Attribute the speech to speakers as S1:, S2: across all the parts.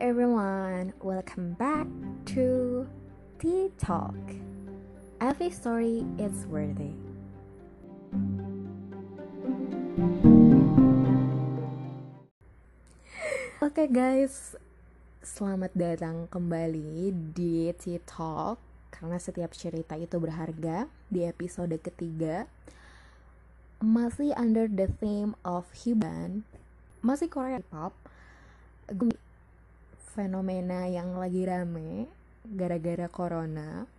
S1: everyone, welcome back to Tea Talk. Every story is worthy. Oke okay guys, selamat datang kembali di Tea Talk karena setiap cerita itu berharga di episode ketiga masih under the theme of hiburan masih Korea pop fenomena yang lagi rame gara-gara corona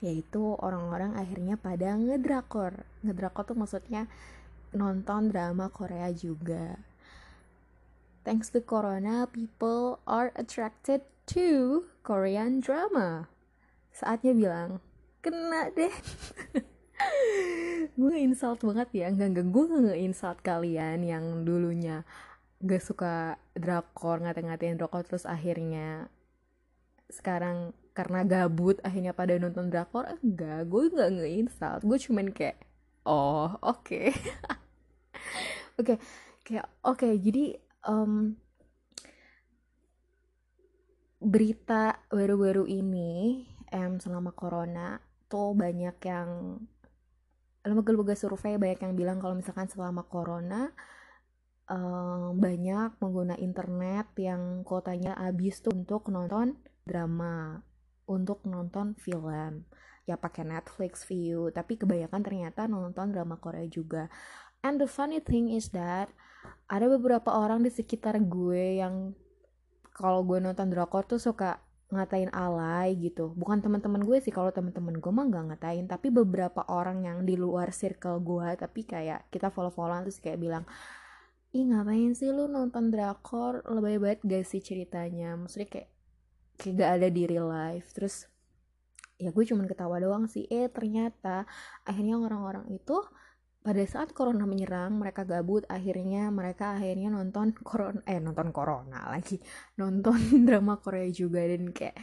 S1: yaitu orang-orang akhirnya pada ngedrakor. Ngedrakor tuh maksudnya nonton drama Korea juga. Thanks to corona people are attracted to Korean drama. Saatnya bilang kena deh. Gue insult banget ya. Enggak gue nge-insult kalian yang dulunya gak suka drakor ngata-ngatain drakor terus akhirnya sekarang karena gabut akhirnya pada nonton drakor enggak gue nggak nge-install gue cuman kayak oh oke okay. oke okay, kayak oke okay, jadi um, berita baru-baru ini em selama corona tuh banyak yang lembaga-lembaga survei banyak yang bilang kalau misalkan selama corona um, banyak pengguna internet yang kotanya habis tuh untuk nonton drama, untuk nonton film. Ya pakai Netflix view, tapi kebanyakan ternyata nonton drama Korea juga. And the funny thing is that ada beberapa orang di sekitar gue yang kalau gue nonton drakor tuh suka ngatain alay gitu. Bukan teman-teman gue sih kalau teman-teman gue mah nggak ngatain, tapi beberapa orang yang di luar circle gue tapi kayak kita follow-followan terus kayak bilang ih ngapain sih lu nonton drakor? Lebih banget gak sih ceritanya? Maksudnya kayak kayak gak ada di real life. Terus ya gue cuman ketawa doang sih. Eh ternyata akhirnya orang-orang itu pada saat corona menyerang mereka gabut. Akhirnya mereka akhirnya nonton corona eh nonton corona lagi. Nonton drama Korea juga. Dan kayak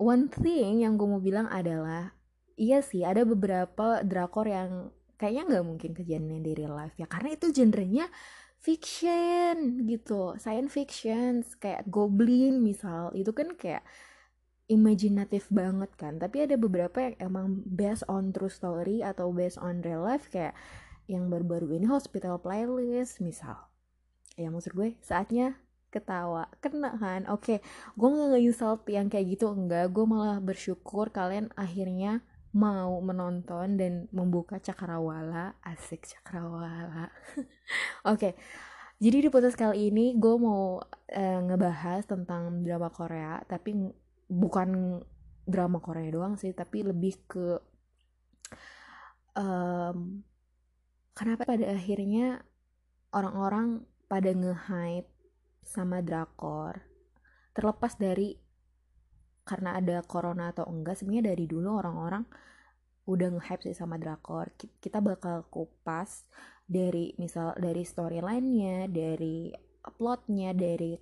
S1: one thing yang gue mau bilang adalah iya sih ada beberapa drakor yang kayaknya nggak mungkin kejadian di real life ya. Karena itu genrenya fiction gitu science fiction kayak goblin misal. Itu kan kayak imajinatif banget kan. Tapi ada beberapa yang emang based on true story atau based on real life kayak yang baru-baru ini hospital playlist misal. Ya maksud gue saatnya ketawa kena kan. Oke okay, gue nggak insult yang kayak gitu enggak. Gue malah bersyukur kalian akhirnya mau menonton dan membuka cakrawala asik cakrawala oke okay. jadi di podcast kali ini gue mau uh, ngebahas tentang drama Korea tapi bukan drama Korea doang sih tapi lebih ke um, kenapa pada akhirnya orang-orang pada nge-hype sama drakor terlepas dari karena ada corona atau enggak sebenarnya dari dulu orang-orang udah nge-hype sih sama drakor. Kita bakal kupas dari misal dari storyline-nya dari plotnya dari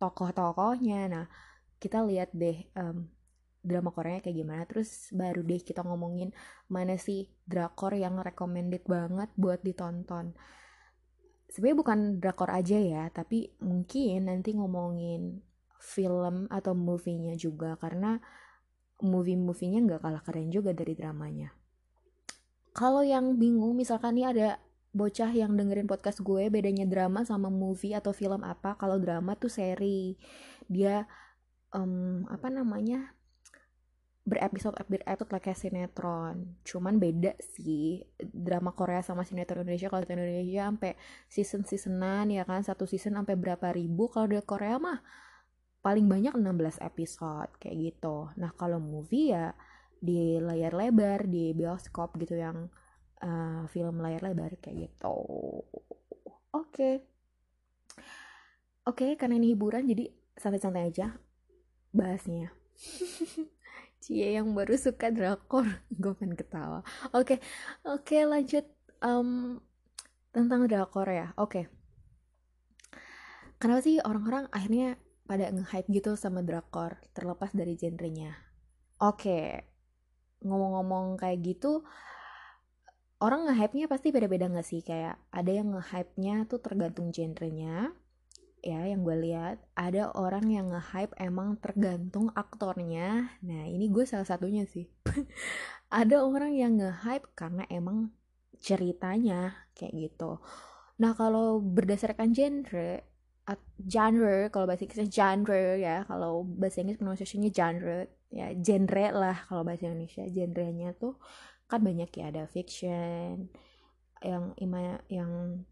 S1: tokoh-tokohnya. Nah kita lihat deh um, drama Korea kayak gimana. Terus baru deh kita ngomongin mana sih drakor yang recommended banget buat ditonton. Sebenarnya bukan drakor aja ya tapi mungkin nanti ngomongin film atau movie-nya juga karena movie-movie-nya nggak kalah keren juga dari dramanya. Kalau yang bingung, misalkan nih ada bocah yang dengerin podcast gue, bedanya drama sama movie atau film apa? Kalau drama tuh seri, dia um, apa namanya berepisode berepisode kayak sinetron. Cuman beda sih drama Korea sama sinetron Indonesia. Kalau Indonesia sampai season seasonan ya kan, satu season sampai berapa ribu. Kalau di Korea mah paling banyak 16 episode kayak gitu. Nah, kalau movie ya di layar lebar, di bioskop gitu yang uh, film layar lebar kayak gitu. Oke. Okay. Oke, okay, karena ini hiburan jadi santai-santai aja bahasnya. Cie yang baru suka drakor, gue kan ketawa. Oke, okay. oke okay, lanjut um, tentang drakor ya. Oke. Okay. Kenapa sih orang-orang akhirnya pada nge-hype gitu sama drakor terlepas dari genrenya. Oke, ngomong-ngomong kayak gitu, orang nge-hype-nya pasti beda-beda gak sih? Kayak ada yang nge-hype-nya tuh tergantung genrenya, ya yang gue lihat ada orang yang nge-hype emang tergantung aktornya nah ini gue salah satunya sih ada orang yang nge-hype karena emang ceritanya kayak gitu nah kalau berdasarkan genre genre kalau bahasa Inggrisnya genre ya. Kalau bahasa Inggris pronunciationnya genre ya genre lah kalau bahasa Indonesia. Genrenya tuh kan banyak ya. Ada fiction yang ima yang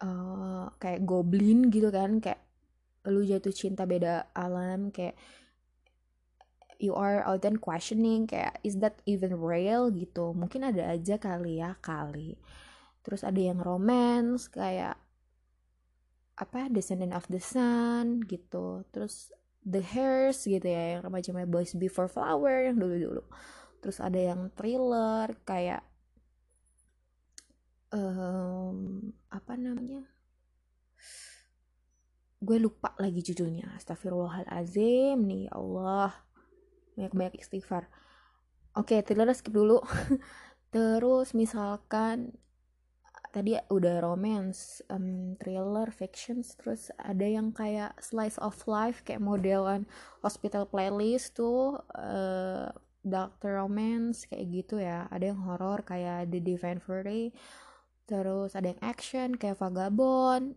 S1: uh, kayak goblin gitu kan. Kayak lu jatuh cinta beda alam kayak you are out then questioning kayak is that even real gitu. Mungkin ada aja kali ya kali. Terus ada yang romance kayak apa Descendant of the Sun gitu. Terus The Hairs gitu ya yang remaja Boys Before Flower yang dulu-dulu. Terus ada yang thriller kayak um, apa namanya? Gue lupa lagi judulnya. Astagfirullahalazim nih ya Allah. Banyak-banyak istighfar. Oke thriller skip dulu. Terus misalkan tadi udah romance um, thriller fictions terus ada yang kayak slice of life kayak modelan hospital playlist tuh uh, doctor romance kayak gitu ya. Ada yang horror kayak The Divine Fury terus ada yang action kayak Vagabond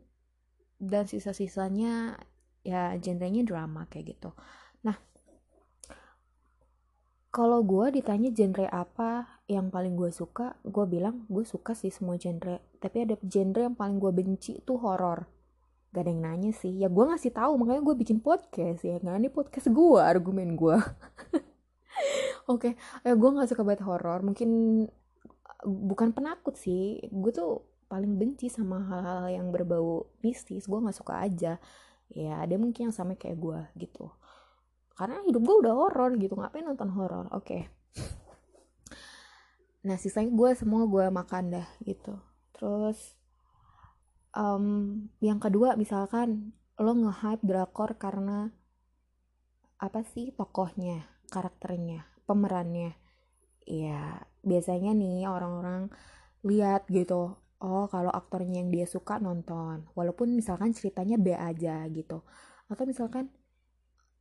S1: dan sisa-sisanya ya genrenya drama kayak gitu. Nah kalau gue ditanya genre apa yang paling gue suka gue bilang gue suka sih semua genre tapi ada genre yang paling gue benci tuh horor gak ada yang nanya sih. Ya gue ngasih tahu makanya gue bikin podcast ya nggak ini podcast gue argumen gue oke okay. ya gue nggak suka banget horor mungkin bukan penakut sih. Gue tuh paling benci sama hal-hal yang berbau mistis. Gue nggak suka aja. Ya ada mungkin yang sama kayak gue gitu. Karena hidup gue udah horor gitu. Ngapain nonton horor oke. Okay. nah sisanya gue semua gue makan dah gitu terus um, yang kedua misalkan lo nge-hype drakor karena apa sih tokohnya karakternya pemerannya. Ya biasanya nih orang-orang lihat gitu oh kalau aktornya yang dia suka nonton. Walaupun misalkan ceritanya B aja gitu. Atau misalkan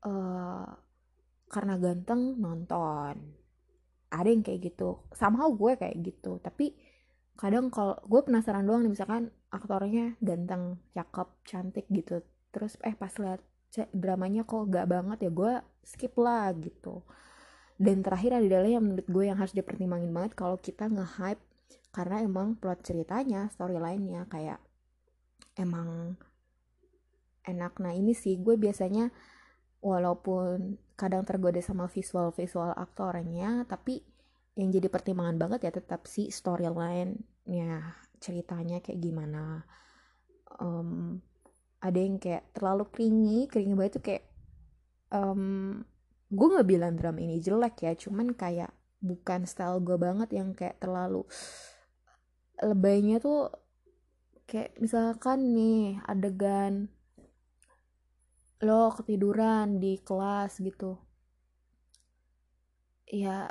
S1: uh, karena ganteng nonton. Ada yang kayak gitu. Sama gue kayak gitu. Tapi kadang kalau gue penasaran doang nih misalkan aktornya ganteng cakep cantik gitu. Terus eh pas lihat dramanya kok gak banget ya gue skip lah gitu. Dan terakhir adalah yang menurut gue yang harus dipertimbangin banget kalau kita nge-hype karena emang plot ceritanya storyline-nya kayak emang enak. Nah ini sih gue biasanya walaupun kadang tergoda sama visual-visual aktornya tapi yang jadi pertimbangan banget ya tetap si storyline-nya ceritanya kayak gimana. Um, ada yang kayak terlalu keringi keringi banget tuh kayak um, gue nggak bilang drum ini jelek ya cuman kayak bukan style gue banget yang kayak terlalu lebaynya tuh kayak misalkan nih adegan lo ketiduran di kelas gitu. Ya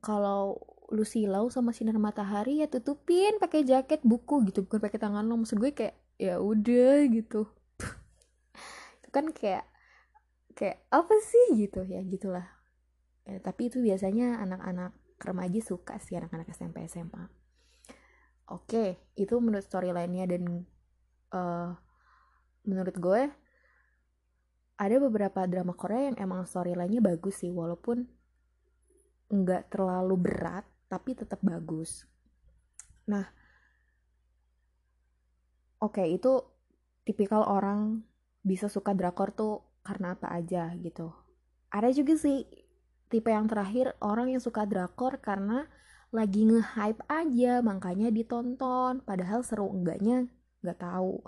S1: kalau lu silau sama sinar matahari ya tutupin pakai jaket buku gitu bukan pakai tangan lo maksud gue kayak ya udah gitu. Itu kan kayak kayak apa sih gitu ya gitulah. Ya, tapi itu biasanya anak-anak remaja suka sih anak-anak SMP SMA oke itu menurut storyline-nya dan uh, menurut gue ada beberapa drama Korea yang emang storyline-nya bagus sih walaupun nggak terlalu berat tapi tetap bagus. Nah oke itu tipikal orang bisa suka drakor tuh karena apa aja gitu. Ada juga sih tipe yang terakhir orang yang suka drakor karena lagi nge-hype aja makanya ditonton padahal seru enggaknya nggak tahu.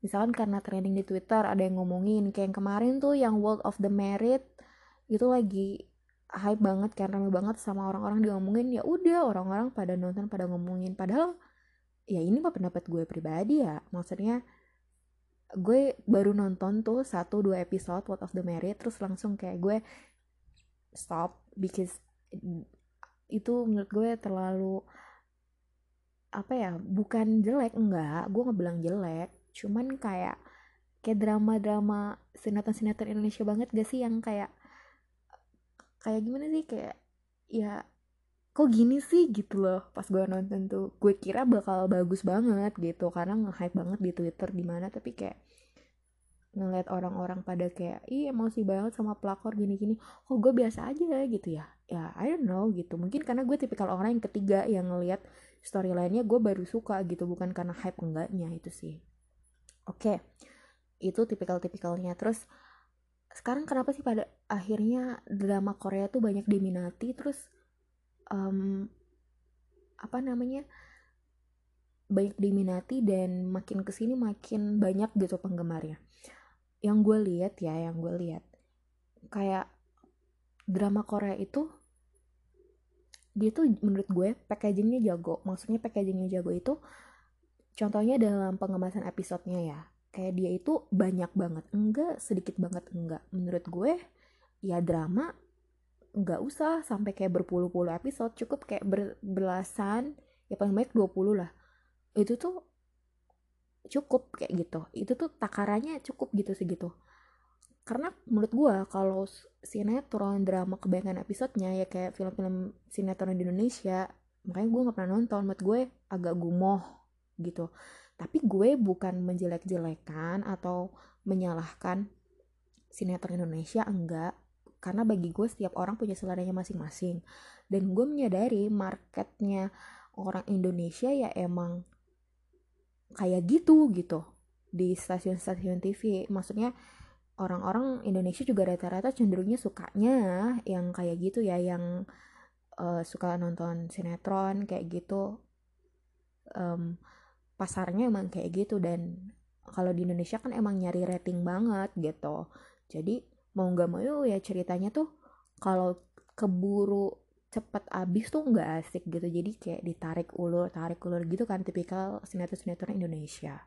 S1: Misalkan karena trending di Twitter ada yang ngomongin kayak yang kemarin tuh yang World of the Merit itu lagi hype banget karena rame banget sama orang-orang diomongin ya udah orang-orang pada nonton pada ngomongin. Padahal ya ini mah pendapat gue pribadi ya. Maksudnya gue baru nonton tuh satu dua episode What of the Merit terus langsung kayak gue stop because itu menurut gue terlalu apa ya bukan jelek enggak. Gue nggak bilang jelek cuman kayak kayak drama-drama sinetron-sinetron Indonesia banget gak sih yang kayak kayak gimana sih kayak ya kok gini sih gitu loh pas gue nonton tuh gue kira bakal bagus banget gitu karena nge-hype banget di Twitter gimana tapi kayak ngeliat orang-orang pada kayak ih emosi banget sama pelakor gini-gini kok gue biasa aja gitu ya. Ya I don't know gitu. Mungkin karena gue tipikal orang yang ketiga yang ngeliat storyline-nya gue baru suka gitu bukan karena hype enggaknya itu sih. Oke okay. itu tipikal-tipikalnya. Terus sekarang kenapa sih pada akhirnya drama Korea tuh banyak diminati? Terus um, apa namanya? Banyak diminati dan makin ke sini makin banyak gitu penggemarnya. Yang gue lihat ya yang gue lihat kayak drama Korea itu dia tuh menurut gue packagingnya jago. Maksudnya packagingnya jago itu contohnya dalam pengemasan episodenya ya kayak dia itu banyak banget enggak sedikit banget enggak. Menurut gue ya drama nggak usah sampai kayak berpuluh-puluh episode cukup kayak berbelasan ya paling baik 20 lah. Itu tuh cukup kayak gitu. Itu tuh takarannya cukup gitu segitu. Karena menurut gue kalau sinetron drama kebanyakan episodenya ya kayak film-film sinetron di Indonesia makanya gue nggak pernah nonton. Menurut gue agak gumoh gitu tapi gue bukan menjelek-jelekan atau menyalahkan sinetron Indonesia enggak. Karena bagi gue setiap orang punya seleranya masing-masing. Dan gue menyadari marketnya orang Indonesia ya emang kayak gitu gitu di stasiun-stasiun TV maksudnya orang-orang Indonesia juga rata-rata cenderungnya sukanya yang kayak gitu ya yang uh, suka nonton sinetron kayak gitu. Um, pasarnya emang kayak gitu dan kalau di Indonesia kan emang nyari rating banget gitu. Jadi mau nggak mau ya ceritanya tuh kalau keburu cepet abis tuh nggak asik gitu. Jadi kayak ditarik ulur tarik ulur gitu kan tipikal sinetron-sinetron Indonesia.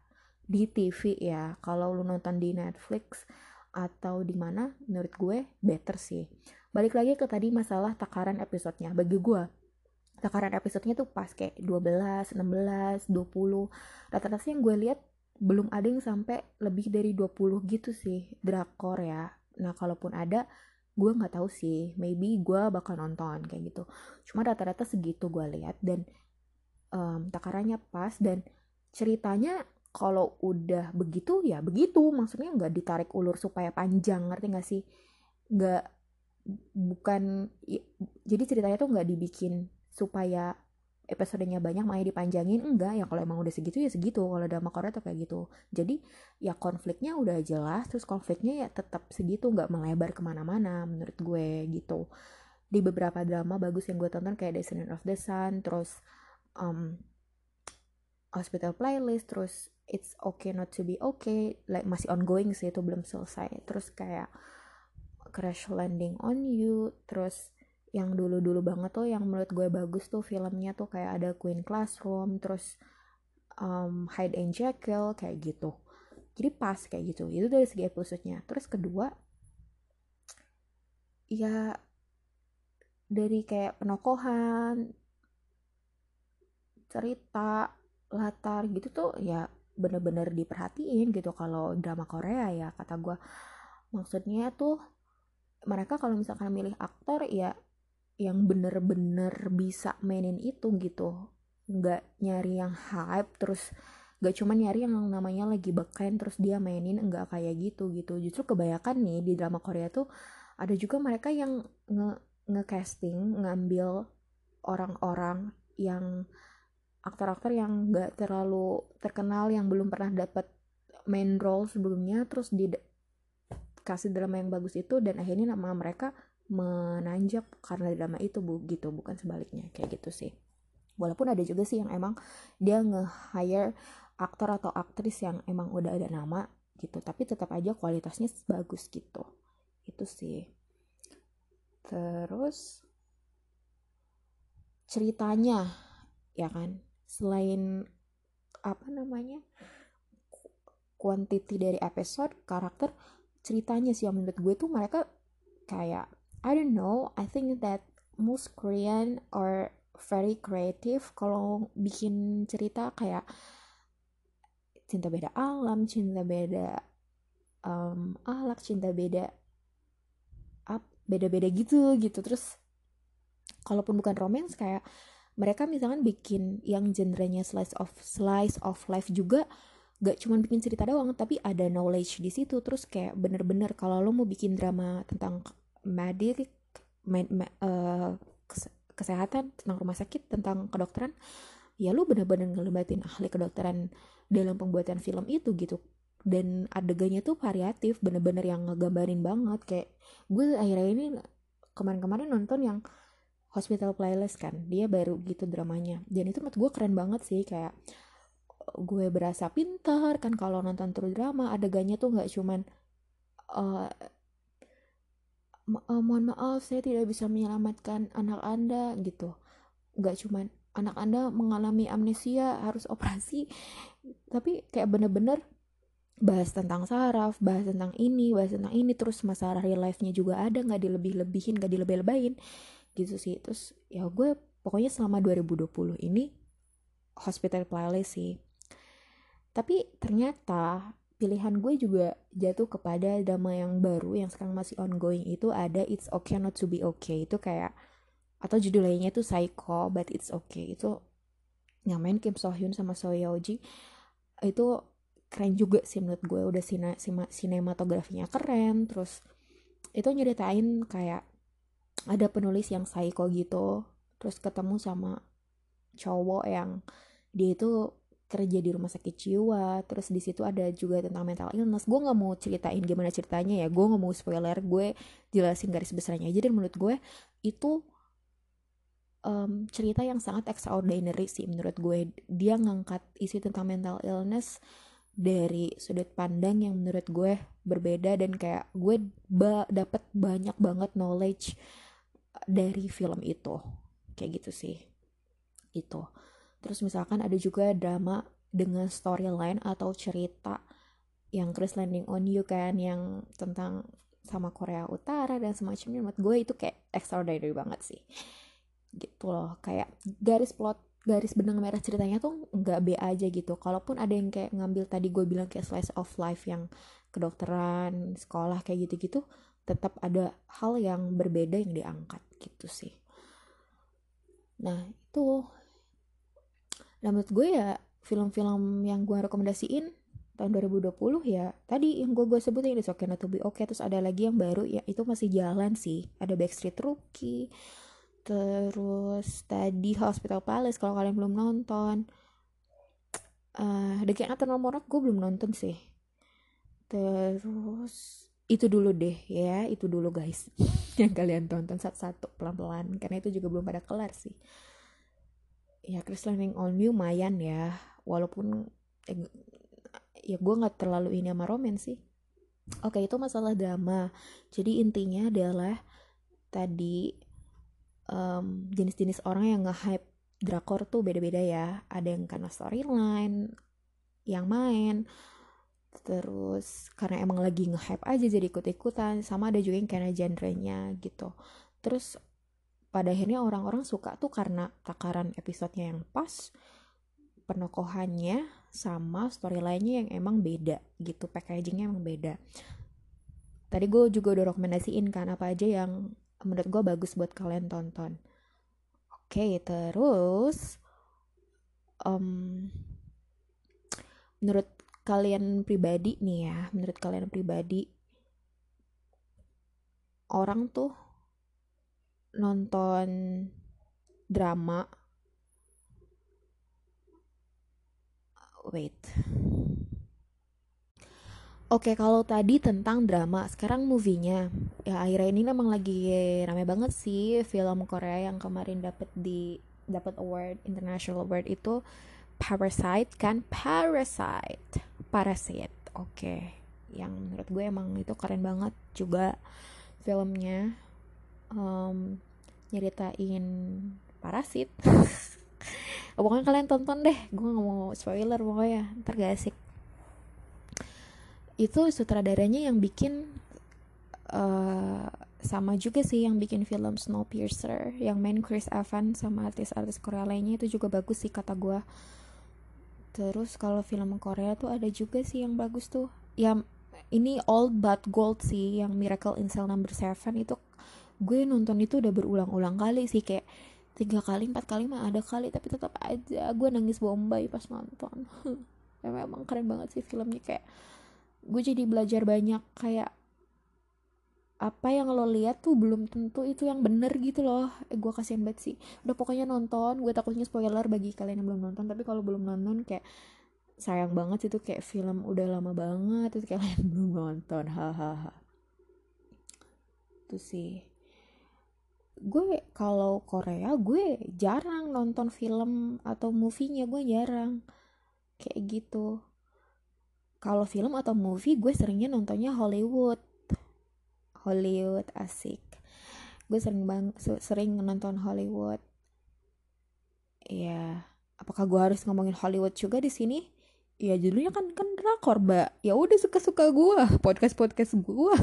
S1: Di TV ya kalau lu nonton di Netflix atau di mana menurut gue better sih. Balik lagi ke tadi masalah takaran episodenya. Bagi gue takaran episodenya tuh pas kayak 12, 16, 20 rata-rata sih yang gue lihat belum ada yang sampai lebih dari 20 gitu sih drakor ya. Nah kalaupun ada gue nggak tahu sih. Maybe gue bakal nonton kayak gitu. Cuma rata-rata segitu gue lihat dan um, takarannya pas dan ceritanya kalau udah begitu ya begitu. Maksudnya nggak ditarik ulur supaya panjang ngerti nggak sih? Nggak bukan jadi ceritanya tuh nggak dibikin supaya episodenya banyak makanya dipanjangin? Enggak ya kalau emang udah segitu ya segitu. Kalau drama Korea tuh kayak gitu. Jadi ya konfliknya udah jelas terus konfliknya ya tetap segitu nggak melebar ke mana-mana menurut gue gitu. Di beberapa drama bagus yang gue tonton kayak Descendant of the Sun terus um, Hospital Playlist terus It's Okay Not to Be Okay like masih ongoing sih itu belum selesai. Terus kayak Crash Landing on You terus yang dulu-dulu banget tuh yang menurut gue bagus tuh filmnya tuh kayak ada Queen Classroom terus um, Hide and Jekyll kayak gitu. Jadi pas kayak gitu itu dari segi episodenya. Terus kedua ya dari kayak penokohan cerita latar gitu tuh ya bener-bener diperhatiin gitu. Kalau drama Korea ya kata gue. Maksudnya tuh mereka kalau misalkan milih aktor ya yang bener-bener bisa mainin itu gitu. Nggak nyari yang hype terus nggak cuma nyari yang namanya lagi beken terus dia mainin nggak kayak gitu gitu. Justru kebanyakan nih di drama Korea tuh ada juga mereka yang nge ngecasting ngambil orang-orang yang aktor-aktor yang nggak terlalu terkenal yang belum pernah dapat main role sebelumnya terus di kasih drama yang bagus itu dan akhirnya nama mereka menanjak karena drama itu bu gitu bukan sebaliknya kayak gitu sih. Walaupun ada juga sih yang emang dia nge-hire aktor atau aktris yang emang udah ada nama gitu tapi tetap aja kualitasnya bagus gitu. Itu sih. Terus ceritanya ya kan selain apa namanya quantity dari episode karakter ceritanya sih yang menurut gue tuh mereka kayak I don't know. I think that most Korean are very creative. Kalau bikin cerita kayak cinta beda alam cinta beda um, alak cinta beda up beda-beda gitu gitu. Terus kalaupun bukan romance kayak mereka misalkan bikin yang genrenya slice of slice of life juga gak cuma bikin cerita doang tapi ada knowledge di situ. Terus kayak bener-bener kalau lo mau bikin drama tentang medik med, med, uh, kesehatan tentang rumah sakit tentang kedokteran ya lo bener-bener ngelibatin ahli kedokteran dalam pembuatan film itu gitu. Dan adegannya tuh variatif bener-bener yang ngegambarin banget. Kayak gue akhirnya ini kemarin-kemarin nonton yang Hospital Playlist kan dia baru gitu dramanya. Dan itu menurut gue keren banget sih kayak gue berasa pintar kan kalau nonton true drama adegannya tuh nggak cuman uh, uh, mohon maaf saya tidak bisa menyelamatkan anak anda gitu. Nggak cuman anak anda mengalami amnesia harus operasi tapi kayak bener-bener bahas tentang saraf bahas tentang ini bahas tentang ini terus masalah real life-nya juga ada nggak dilebih-lebihin nggak dilebih-lebahin gitu sih. Terus ya gue pokoknya selama 2020 ini hospital playlist sih. Tapi ternyata pilihan gue juga jatuh kepada drama yang baru yang sekarang masih ongoing itu ada It's Okay Not To Be Okay. Itu kayak atau judul lainnya itu Psycho But It's Okay. Itu yang main Kim So Hyun sama So Yeo Ji. Itu keren juga sih menurut gue. Udah sine sinematografinya keren. Terus itu nyeritain kayak ada penulis yang psycho gitu. Terus ketemu sama cowok yang dia itu kerja di rumah sakit jiwa terus di situ ada juga tentang mental illness. Gue nggak mau ceritain gimana ceritanya ya gue nggak mau spoiler gue jelasin garis besarnya aja. Dan menurut gue itu um, cerita yang sangat extraordinary sih menurut gue dia ngangkat isi tentang mental illness dari sudut pandang yang menurut gue berbeda. Dan kayak gue ba dapet banyak banget knowledge dari film itu. Kayak gitu sih. Itu terus misalkan ada juga drama dengan storyline atau cerita yang Chris Landing on You kan yang tentang sama Korea Utara dan semacamnya. Menurut gue itu kayak extraordinary banget sih. Gitu loh kayak garis plot garis benang merah ceritanya tuh nggak B aja gitu. Kalaupun ada yang kayak ngambil tadi gue bilang kayak slice of life yang kedokteran sekolah kayak gitu-gitu tetap ada hal yang berbeda yang diangkat gitu sih. Nah itu nah menurut gue ya film-film yang gue rekomendasiin tahun 2020 ya tadi yang gue gue sebutin itu okay not to okay. Terus ada lagi yang baru ya itu masih jalan sih. Ada Backstreet Rookie terus tadi Hospital Palace kalau kalian belum nonton. Uh, The King Eternal Monarch gue belum nonton sih. Terus itu dulu deh ya itu dulu guys. Yang kalian tonton satu-satu pelan-pelan. Karena itu juga belum pada kelar sih ya Chris Landing on You lumayan ya. Walaupun eh, ya gue nggak terlalu ini sama romen sih. Oke itu masalah drama. Jadi intinya adalah tadi um, jenis-jenis orang yang nge-hype drakor tuh beda-beda ya. Ada yang karena storyline yang main terus karena emang lagi nge-hype aja jadi ikut-ikutan sama ada juga yang karena genrenya gitu. Terus pada akhirnya orang-orang suka tuh karena takaran episodenya yang pas penokohannya sama storyline-nya yang emang beda gitu packagingnya emang beda. Tadi gue juga udah rekomendasiin kan apa aja yang menurut gue bagus buat kalian tonton. Oke terus um, menurut kalian pribadi nih ya menurut kalian pribadi orang tuh nonton drama. Wait. Oke, kalau tadi tentang drama, sekarang movie-nya. Ya akhirnya ini memang lagi rame banget sih film Korea yang kemarin dapat di dapat award international award itu Parasite kan? Parasite. Parasite. Oke. Yang menurut gue emang itu keren banget juga filmnya um, nyeritain parasit. Pokoknya kalian tonton deh. Gue gak mau spoiler pokoknya. Ntar gak asik. Itu sutradaranya yang bikin uh, sama juga sih yang bikin film Snowpiercer. Yang main Chris Evans sama artis-artis Korea lainnya itu juga bagus sih kata gue terus kalau film Korea tuh ada juga sih yang bagus tuh. Ya ini Old But Gold sih yang Miracle in Cell Number 7 itu gue nonton itu udah berulang-ulang kali sih kayak tiga kali empat kali mah ada kali tapi tetap aja gue nangis bombay pas nonton. Memang keren banget sih filmnya kayak gue jadi belajar banyak kayak apa yang lo lihat tuh belum tentu itu yang bener gitu loh. Eh, gue kasihan banget sih. Udah pokoknya nonton gue takutnya spoiler bagi kalian yang belum nonton tapi kalau belum nonton kayak sayang banget itu kayak film udah lama banget itu kalian belum nonton hahaha. Itu sih gue kalau Korea gue jarang nonton film atau movie-nya gue jarang. Kayak gitu. Kalau film atau movie gue seringnya nontonnya Hollywood. Hollywood asik. Gue sering bang sering nonton Hollywood. Ya apakah gue harus ngomongin Hollywood juga di sini? Ya judulnya kan kan drakor mbak. Ya udah suka suka gue podcast podcast gue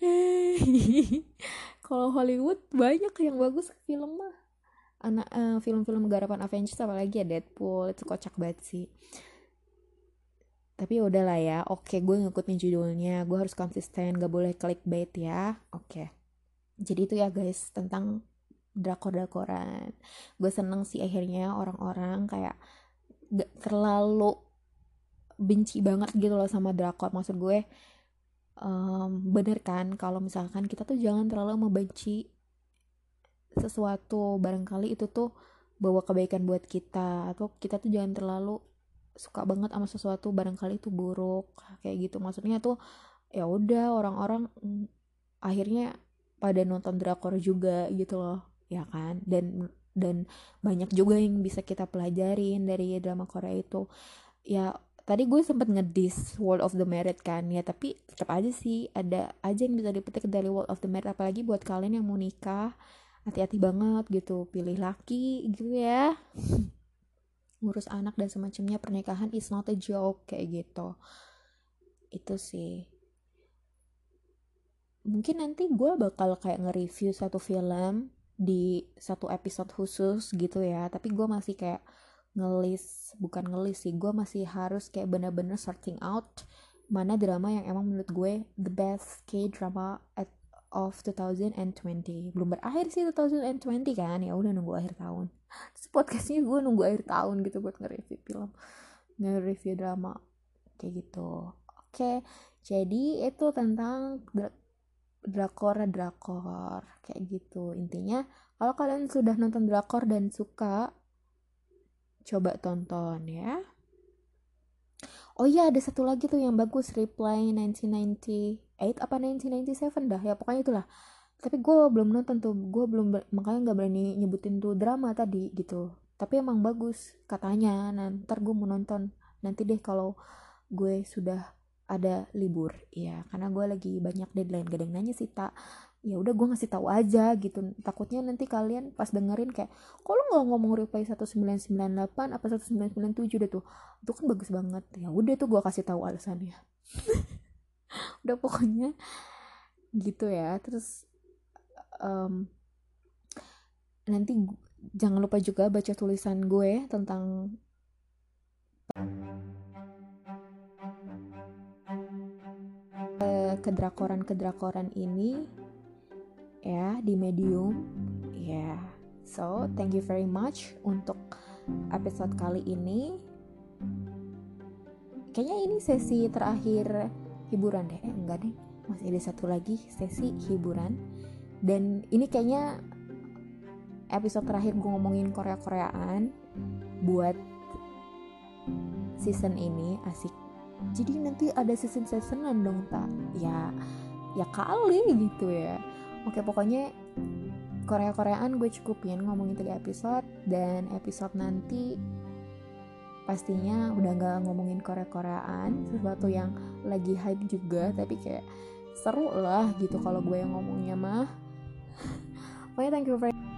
S1: kalau Hollywood banyak yang bagus film mah. Anak uh, film-film garapan Avengers apalagi ya Deadpool itu kocak banget sih. Tapi ya udahlah ya oke gue ngikutin judulnya gue harus konsisten gak boleh clickbait ya oke. Jadi itu ya guys tentang drakor-drakoran. Gue seneng sih akhirnya orang-orang kayak gak terlalu benci banget gitu loh sama drakor. Maksud gue um, bener kan? Kalau misalkan kita tuh jangan terlalu membenci sesuatu barangkali itu tuh bawa kebaikan buat kita atau kita tuh jangan terlalu suka banget sama sesuatu barangkali itu buruk kayak gitu. Maksudnya tuh ya udah orang-orang mm, akhirnya pada nonton drakor juga gitu loh ya kan? Dan dan banyak juga yang bisa kita pelajarin dari drama Korea itu. Ya tadi gue sempet ngedis World of the Merit kan ya tapi tetap aja sih ada aja yang bisa dipetik dari World of the Merit apalagi buat kalian yang mau nikah hati-hati banget gitu pilih laki gitu ya. Ngurus anak dan semacamnya pernikahan is not a joke kayak gitu. Itu sih. Mungkin nanti gue bakal kayak nge-review satu film di satu episode khusus gitu ya tapi gue masih kayak ngelis bukan ngelis sih gue masih harus kayak bener-bener searching out mana drama yang emang menurut gue the best K drama at of 2020 belum berakhir sih 2020 kan ya udah nunggu akhir tahun. Terus podcastnya gue nunggu akhir tahun gitu buat nge-review film nge-review drama kayak gitu. Oke jadi itu tentang drakor drakor kayak gitu. Intinya kalau kalian sudah nonton drakor dan suka coba tonton ya. Oh iya ada satu lagi tuh yang bagus Reply 1990 apa 1997 dah ya pokoknya itulah. Tapi gue belum nonton tuh gue belum makanya nggak berani nyebutin tuh drama tadi gitu. Tapi emang bagus katanya. Ntar gue mau nonton. Nanti deh kalau gue sudah ada libur. Ya karena gue lagi banyak deadline. Gak ada nanya sih tak ya udah gue ngasih tahu aja gitu. Takutnya nanti kalian pas dengerin kayak kalau nggak ngomong reply 1998 apa 1997 deh tuh. Itu kan bagus banget. Ya udah tuh gue kasih tahu alasannya. Udah pokoknya gitu ya. Terus um, nanti jangan lupa juga baca tulisan gue tentang kedrakoran kedrakoran ini ya di medium. Ya yeah. so thank you very much untuk episode kali ini. Kayaknya ini sesi terakhir hiburan deh. Eh, enggak deh masih ada satu lagi sesi hiburan. Dan ini kayaknya episode terakhir gue ngomongin Korea Koreaan buat season ini asik. Jadi nanti ada season seasonan dong tak ya ya kali gitu ya oke pokoknya Korea Koreaan gue cukupin ngomongin tiga episode dan episode nanti pastinya udah nggak ngomongin Korea-Koreaan sesuatu yang lagi hype juga tapi kayak seru lah gitu kalau gue yang ngomongnya mah. Pokoknya thank you very